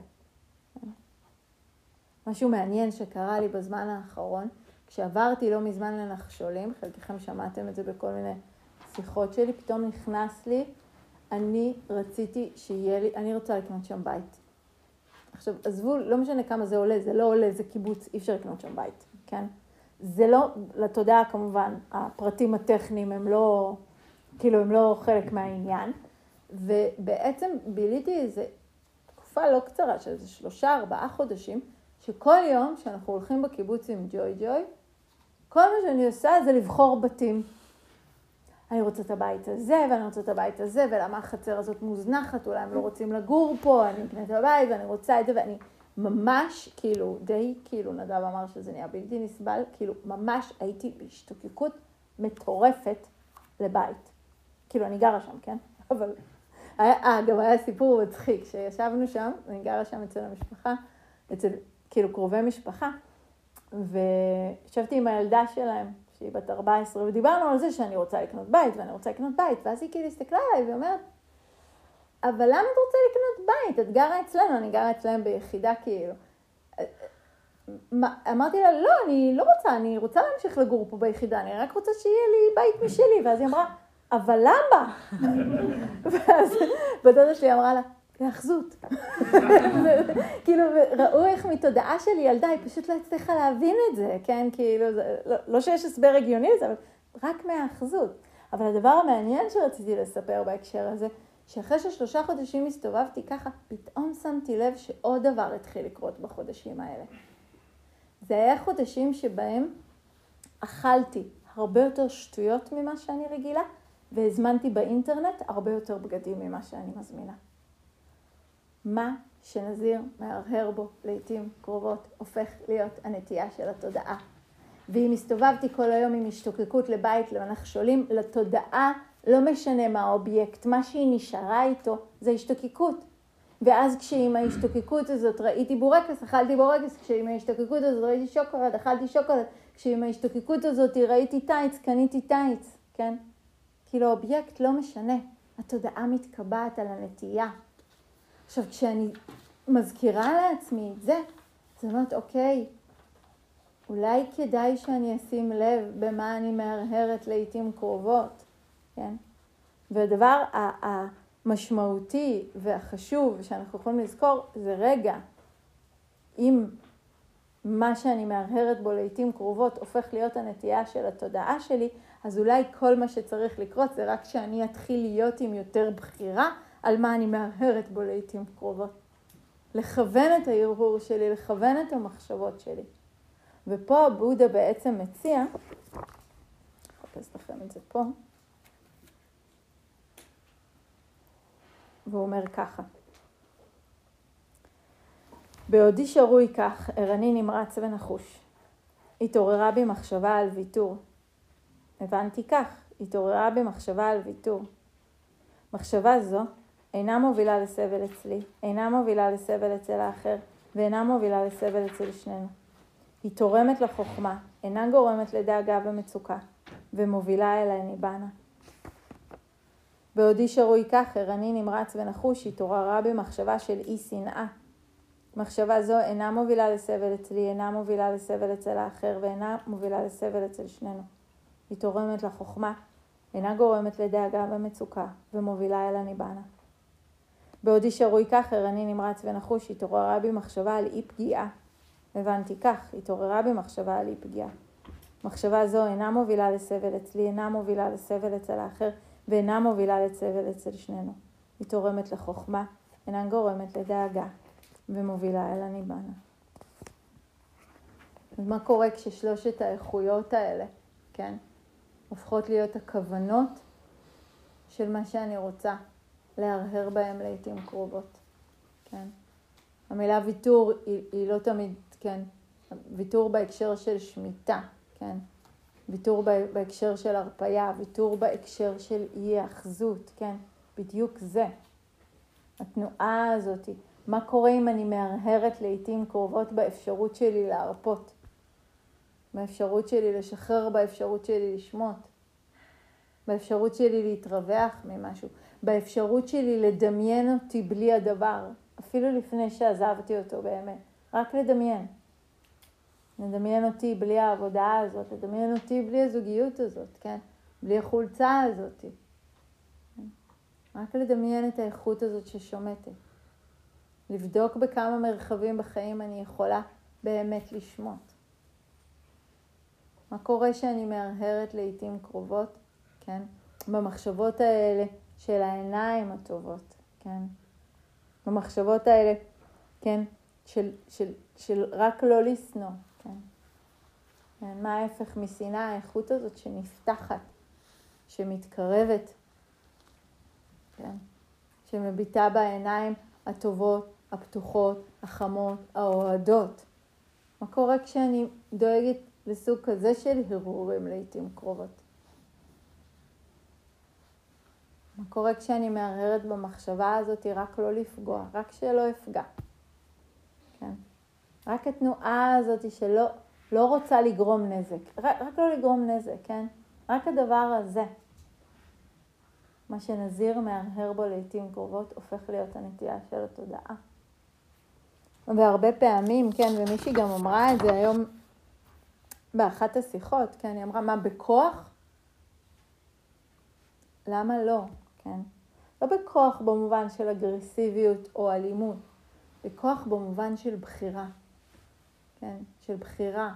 משהו מעניין שקרה לי בזמן האחרון, כשעברתי לא מזמן לנחשולים, חלקכם שמעתם את זה בכל מיני שיחות שלי, פתאום נכנס לי, אני רציתי שיהיה לי, אני רוצה לקנות שם בית. עכשיו, עזבו, לא משנה כמה זה עולה, זה לא עולה, זה קיבוץ, אי אפשר לקנות שם בית, כן? זה לא, לתודעה כמובן, הפרטים הטכניים הם לא, כאילו, הם לא חלק מהעניין. ובעצם ביליתי איזו תקופה לא קצרה, של איזה שלושה, ארבעה חודשים, שכל יום שאנחנו הולכים בקיבוץ עם ג'וי ג'וי, כל מה שאני עושה זה לבחור בתים. אני רוצה את הבית הזה, ואני רוצה את הבית הזה, ולמה החצר הזאת מוזנחת, אולי הם לא רוצים לגור פה, אני אקנה את הבית, ואני רוצה את זה, ואני ממש, כאילו, די, כאילו, נדב אמר שזה נהיה בלתי נסבל, כאילו, ממש הייתי בהשתוקקות מטורפת לבית. כאילו, אני גרה שם, כן? <laughs> אבל... אה, גם היה סיפור מצחיק, כשישבנו שם, אני גרה שם אצל המשפחה, אצל, כאילו, קרובי משפחה, וישבתי עם הילדה שלהם, שהיא בת 14, ודיברנו על זה שאני רוצה לקנות בית, ואני רוצה לקנות בית, ואז היא כאילו הסתכלה עליי ואומרת, אבל למה את רוצה לקנות בית? את גרה אצלנו, אני גרה אצלם ביחידה כאילו. אמרתי לה, לא, אני לא רוצה, אני רוצה להמשיך לגור פה ביחידה, אני רק רוצה שיהיה לי בית משלי. ואז היא אמרה, אבל למה? <laughs> ואז בדודה שלי אמרה לה, להאחזות. כאילו, ראו איך מתודעה של ילדה, היא פשוט לא הצליחה להבין את זה, כן? כאילו, זה, לא, לא שיש הסבר הגיוני לזה, אבל רק מהאחזות. אבל הדבר המעניין שרציתי לספר בהקשר הזה, שאחרי ששלושה חודשים הסתובבתי ככה, פתאום שמתי לב שעוד דבר התחיל לקרות בחודשים האלה. זה היה חודשים שבהם אכלתי הרבה יותר שטויות ממה שאני רגילה, והזמנתי באינטרנט הרבה יותר בגדים ממה שאני מזמינה. מה שנזיר מהרהר בו לעיתים קרובות הופך להיות הנטייה של התודעה. ואם הסתובבתי כל היום עם השתוקקות לבית לנחשולים, לתודעה לא משנה מה האובייקט, מה שהיא נשארה איתו זה השתוקקות. ואז כשעם ההשתוקקות הזאת ראיתי בורקס, אכלתי בורקס, כשעם ההשתוקקות הזאת ראיתי שוקולד, אכלתי שוקולד, כשעם ההשתוקקות הזאת ראיתי טייץ, קניתי טייץ, כן? כאילו האובייקט לא משנה, התודעה מתקבעת על הנטייה. עכשיו, כשאני מזכירה לעצמי את זה, אז אומרת, אוקיי, אולי כדאי שאני אשים לב במה אני מהרהרת לעיתים קרובות, כן? והדבר המשמעותי והחשוב שאנחנו יכולים לזכור זה רגע, אם מה שאני מהרהרת בו לעיתים קרובות הופך להיות הנטייה של התודעה שלי, אז אולי כל מה שצריך לקרות זה רק שאני אתחיל להיות עם יותר בחירה על מה אני מהרהרת בו לעיתים קרובות. לכוון את ההרהור שלי, לכוון את המחשבות שלי. ופה בודה בעצם מציע, אחפש לכם את זה פה, והוא אומר ככה: בעודי שרוי כך, ערני נמרץ ונחוש. התעוררה בי מחשבה על ויתור. הבנתי כך, התעוררה בי מחשבה על ויתור. מחשבה זו אינה מובילה לסבל אצלי, אינה מובילה לסבל אצל האחר, ואינה מובילה לסבל אצל שנינו. היא תורמת לחוכמה, אינה גורמת לדאגה ומצוקה, ומובילה אל הניבנה. בעודי שרוי כך, ערני נמרץ ונחוש, התעוררה בי מחשבה של אי שנאה. מחשבה זו אינה מובילה לסבל אצלי, אינה מובילה לסבל אצל האחר, ואינה מובילה לסבל אצל שנינו. היא תורמת לחוכמה, אינה גורמת לדאגה ומצוקה, ומובילה אל הניבנה. בעודי שרוי כך, ערני נמרץ ונחוש, התעוררה בי מחשבה על אי פגיעה. הבנתי כך, התעוררה בי מחשבה על אי פגיעה. מחשבה זו אינה מובילה לסבל אצלי, אינה מובילה לסבל אצל האחר, ואינה מובילה לסבל אצל שנינו. היא תורמת לחוכמה, אינה גורמת לדאגה, ומובילה אל הניבנה. אז מה קורה כששלושת האיכויות האלה, כן, הופכות להיות הכוונות של מה שאני רוצה להרהר בהם לעיתים קרובות, כן? המילה ויתור היא, היא לא תמיד, כן, ויתור בהקשר של שמיטה, כן? ויתור בהקשר של הרפייה, ויתור בהקשר של אי האחזות, כן? בדיוק זה. התנועה הזאת, מה קורה אם אני מהרהרת לעיתים קרובות באפשרות שלי להרפות? באפשרות שלי לשחרר, באפשרות שלי לשמוט, באפשרות שלי להתרווח ממשהו, באפשרות שלי לדמיין אותי בלי הדבר, אפילו לפני שעזבתי אותו באמת, רק לדמיין. לדמיין אותי בלי העבודה הזאת, לדמיין אותי בלי הזוגיות הזאת, כן? בלי החולצה הזאת. רק לדמיין את האיכות הזאת ששומטת. לבדוק בכמה מרחבים בחיים אני יכולה באמת לשמוט. מה קורה שאני מהרהרת לעיתים קרובות, כן? במחשבות האלה של העיניים הטובות, כן? במחשבות האלה, כן? של, של, של רק לא לשנוא, כן? כן? מה ההפך משנאה? האיכות הזאת שנפתחת, שמתקרבת, כן? שמביטה בעיניים הטובות, הפתוחות, החמות, האוהדות. מה קורה כשאני דואגת לסוג כזה של הרהורים לעיתים קרובות? מה קורה כשאני מהרהרת במחשבה הזאת רק לא לפגוע, רק שלא אפגע. כן? רק התנועה הזאת שלא לא רוצה לגרום נזק. רק, רק לא לגרום נזק, כן? רק הדבר הזה. מה שנזיר מהרהר בו לעיתים קרובות הופך להיות הנטייה של התודעה. והרבה פעמים, כן, ומישהי גם אמרה את זה היום באחת השיחות, כן, היא אמרה, מה, בכוח? למה לא, כן? לא בכוח במובן של אגרסיביות או אלימות, בכוח במובן של בחירה, כן? של בחירה.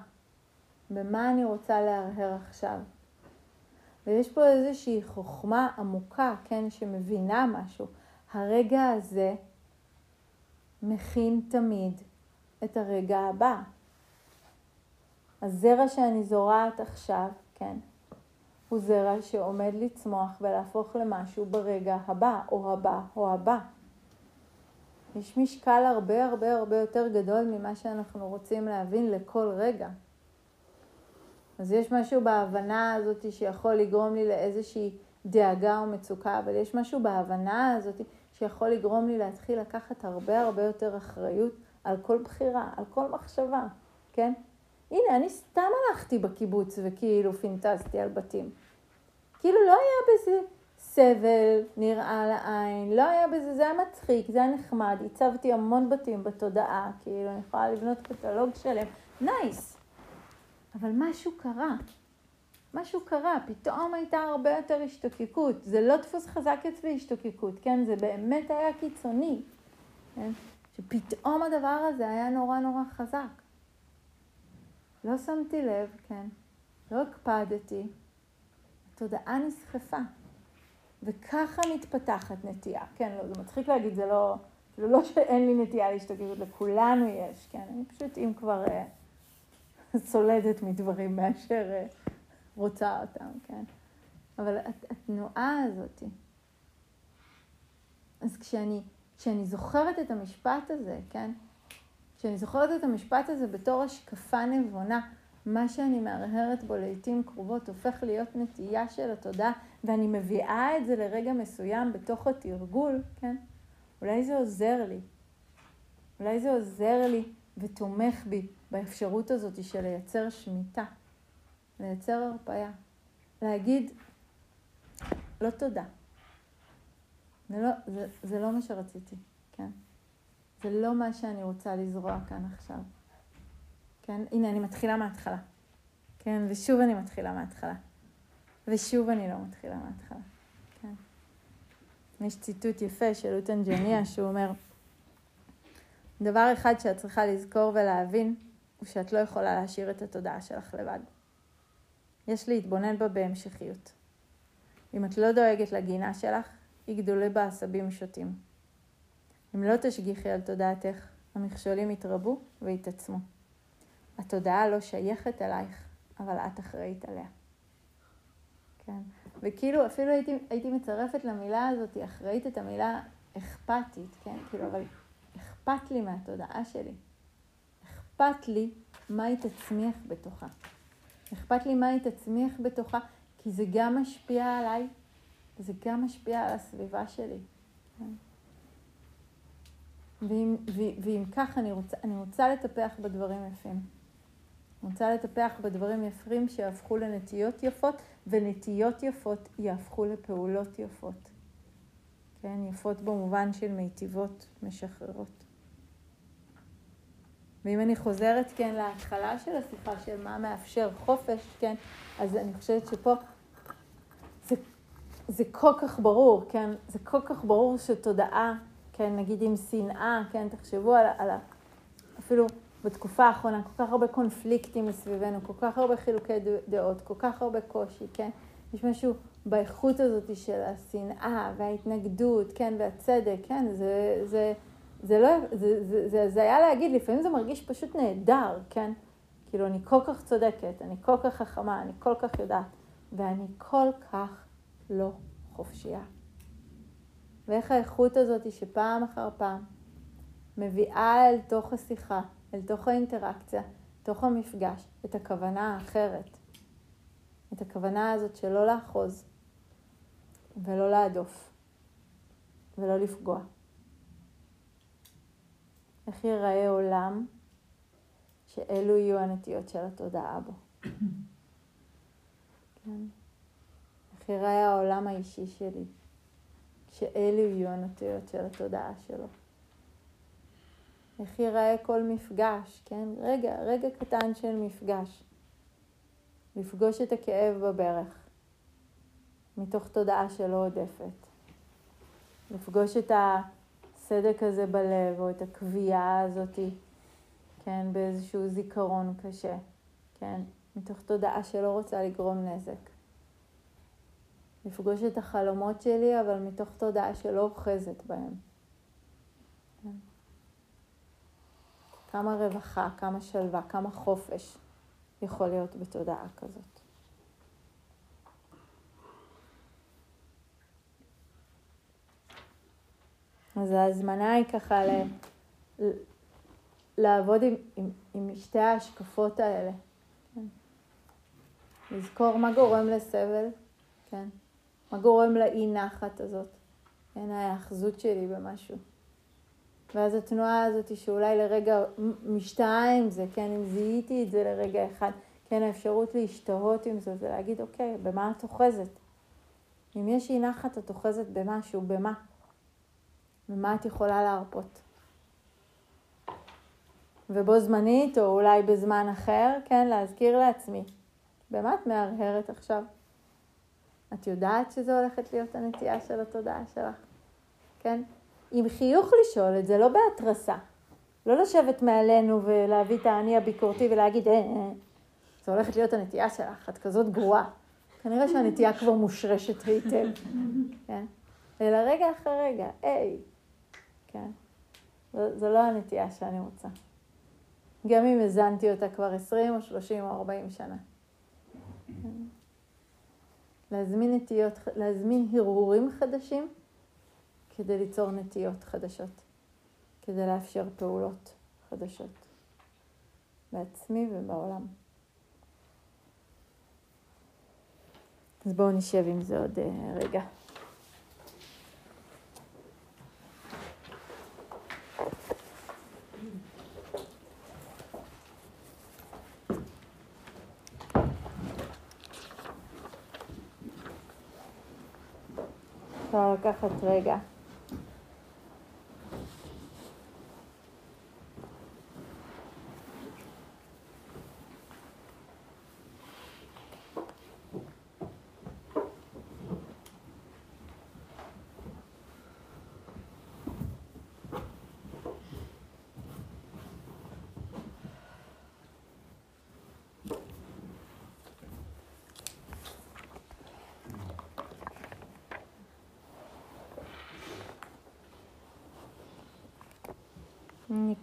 במה אני רוצה להרהר עכשיו? ויש פה איזושהי חוכמה עמוקה, כן, שמבינה משהו. הרגע הזה מכין תמיד את הרגע הבא. הזרע שאני זורעת עכשיו, כן, הוא זרע שעומד לצמוח ולהפוך למשהו ברגע הבא, או הבא, או הבא. יש משקל הרבה הרבה הרבה יותר גדול ממה שאנחנו רוצים להבין לכל רגע. אז יש משהו בהבנה הזאת שיכול לגרום לי לאיזושהי דאגה או מצוקה, אבל יש משהו בהבנה הזאת שיכול לגרום לי להתחיל לקחת הרבה הרבה יותר אחריות על כל בחירה, על כל מחשבה, כן? הנה, אני סתם הלכתי בקיבוץ וכאילו פינטזתי על בתים. כאילו לא היה בזה סבל נראה לעין, לא היה בזה, זה היה מצחיק, זה היה נחמד, הצבתי המון בתים בתודעה, כאילו אני יכולה לבנות קטלוג שלם, נייס. אבל משהו קרה. משהו קרה, פתאום הייתה הרבה יותר השתוקקות. זה לא דפוס חזק אצלי השתוקקות, כן? זה באמת היה קיצוני. כן? שפתאום הדבר הזה היה נורא נורא חזק. לא שמתי לב, כן? לא הקפדתי. התודעה נסחפה. וככה מתפתחת נטייה. כן, לא, זה מצחיק להגיד, זה לא, כאילו לא שאין לי נטייה להשתוקקות, לכולנו יש, כן? אני פשוט, אם כבר... אה, סולדת מדברים מאשר אה, רוצה אותם, כן? אבל התנועה הזאת, אז כשאני, כשאני זוכרת את המשפט הזה, כן? כשאני זוכרת את המשפט הזה בתור השקפה נבונה, מה שאני מהרהרת בו לעיתים קרובות הופך להיות נטייה של התודעה, ואני מביאה את זה לרגע מסוים בתוך התרגול, כן? אולי זה עוזר לי. אולי זה עוזר לי ותומך בי באפשרות הזאת של לייצר שמיטה, לייצר הרפאיה, להגיד, לא תודה. זה לא, זה, זה לא מה שרציתי? זה לא מה שאני רוצה לזרוע כאן עכשיו. כן? הנה, אני מתחילה מההתחלה. כן? ושוב אני מתחילה מההתחלה. ושוב אני לא מתחילה מההתחלה. כן? יש ציטוט יפה של אוטן ג'ניה שהוא אומר, דבר אחד שאת צריכה לזכור ולהבין, הוא שאת לא יכולה להשאיר את התודעה שלך לבד. יש להתבונן בה בהמשכיות. אם את לא דואגת לגינה שלך, יגדלו בה עשבים שוטים. אם לא תשגיחי על תודעתך, המכשולים יתרבו ויתעצמו. התודעה לא שייכת אלייך, אבל את אחראית עליה. כן. וכאילו, אפילו הייתי, הייתי מצרפת למילה הזאת, אחראית את המילה אכפתית, כן? כאילו, אבל אכפת לי מהתודעה שלי. אכפת לי מה היא תצמיח בתוכה. אכפת לי מה היא תצמיח בתוכה, כי זה גם משפיע עליי, וזה גם משפיע על הסביבה שלי. כן? ואם, ואם כך, אני רוצה, אני רוצה לטפח בדברים יפים. אני רוצה לטפח בדברים יפים שיהפכו לנטיות יפות, ונטיות יפות יהפכו לפעולות יפות. כן, יפות במובן של מיטיבות, משחררות. ואם אני חוזרת, כן, להתחלה של השיחה של מה מאפשר חופש, כן, אז אני חושבת שפה זה, זה כל כך ברור, כן, זה כל כך ברור שתודעה, כן, נגיד עם שנאה, כן, תחשבו על, על אפילו בתקופה האחרונה, כל כך הרבה קונפליקטים מסביבנו, כל כך הרבה חילוקי דעות, כל כך הרבה קושי, כן, יש משהו באיכות הזאת של השנאה וההתנגדות, כן, והצדק, כן, זה, זה, זה לא, זה, זה, זה, זה היה להגיד, לפעמים זה מרגיש פשוט נהדר, כן? כאילו, אני כל כך צודקת, אני כל כך חכמה, אני כל כך יודעת, ואני כל כך לא חופשייה. ואיך האיכות הזאת שפעם אחר פעם מביאה אל תוך השיחה, אל תוך האינטראקציה, תוך המפגש, את הכוונה האחרת. את הכוונה הזאת שלא לאחוז ולא להדוף ולא לפגוע. איך ייראה עולם שאלו יהיו הנטיות של התודעה בו. <coughs> כן? איך ייראה העולם האישי שלי, שאלו יהיו הנטיות של התודעה שלו. איך ייראה כל מפגש, כן? רגע, רגע קטן של מפגש. לפגוש את הכאב בברך, מתוך תודעה שלא עודפת. לפגוש את הסדק הזה בלב, או את הקביעה הזאתי, כן, באיזשהו זיכרון קשה, כן, מתוך תודעה שלא רוצה לגרום נזק. לפגוש את החלומות שלי, אבל מתוך תודעה שלא אוחזת בהם. כן. כמה רווחה, כמה שלווה, כמה חופש יכול להיות בתודעה כזאת. אז ההזמנה היא ככה ל... לעבוד עם, עם, עם שתי ההשקפות האלה. כן? לזכור מה גורם לסבל, כן? מה גורם לאי נחת הזאת, כן? ההאחזות שלי במשהו. ואז התנועה הזאת שאולי לרגע משתהה עם זה, כן? אם זיהיתי את זה לרגע אחד, כן? האפשרות להשתהות עם זה ולהגיד, אוקיי, במה את אוחזת? אם יש אי נחת, את אוחזת במשהו, במה? במה את יכולה להרפות? ובו זמנית, או אולי בזמן אחר, כן, להזכיר לעצמי, במה את מהרהרת עכשיו? את יודעת שזו הולכת להיות הנטייה של התודעה שלך, כן? עם חיוך לשאול את זה, לא בהתרסה. לא לשבת מעלינו ולהביא את האני הביקורתי ולהגיד, אה, אה, זו הולכת להיות הנטייה שלך, את כזאת גרועה. כנראה שהנטייה כבר מושרשת היטב, כן? אלא רגע אחרי רגע, היי, כן? זו, זו לא הנטייה שאני רוצה. גם אם הזנתי אותה כבר 20 או 30 או 40 שנה. להזמין נטיות, להזמין הרהורים חדשים כדי ליצור נטיות חדשות, כדי לאפשר פעולות חדשות בעצמי ובעולם. אז בואו נשב עם זה עוד אה, רגע. אפשר לקחת רגע.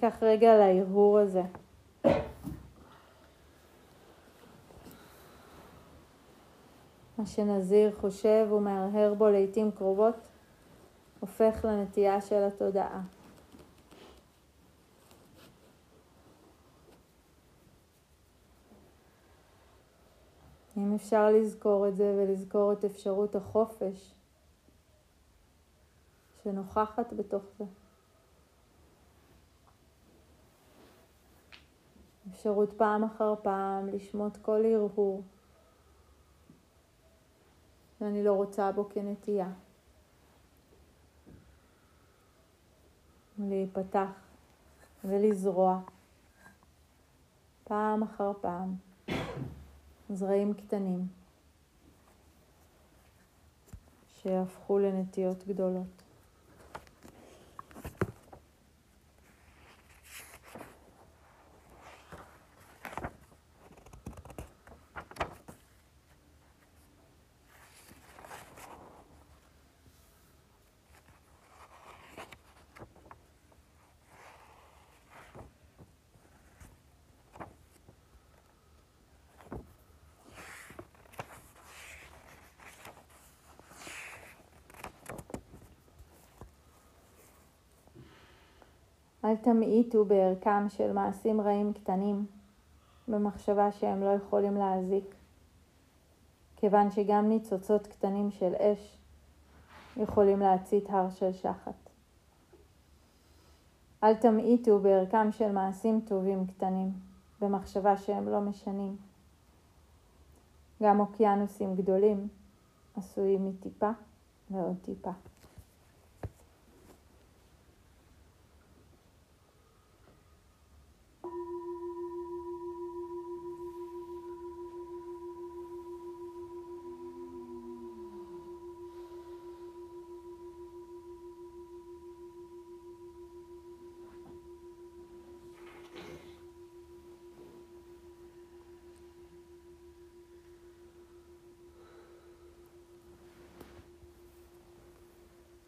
ניקח רגע להרהור הזה. מה שנזיר חושב ומהרהר בו לעיתים קרובות, הופך לנטייה של התודעה. אם אפשר לזכור את זה ולזכור את אפשרות החופש שנוכחת בתוך זה. אפשרות פעם אחר פעם לשמוט כל הרהור שאני לא רוצה בו כנטייה. להיפתח ולזרוע פעם אחר פעם זרעים קטנים שיהפכו לנטיות גדולות. אל תמעיטו בערכם של מעשים רעים קטנים, במחשבה שהם לא יכולים להזיק, כיוון שגם ניצוצות קטנים של אש יכולים להצית הר של שחת. אל תמעיטו בערכם של מעשים טובים קטנים, ומחשבה שהם לא משנים. גם אוקיינוסים גדולים עשויים מטיפה ועוד טיפה.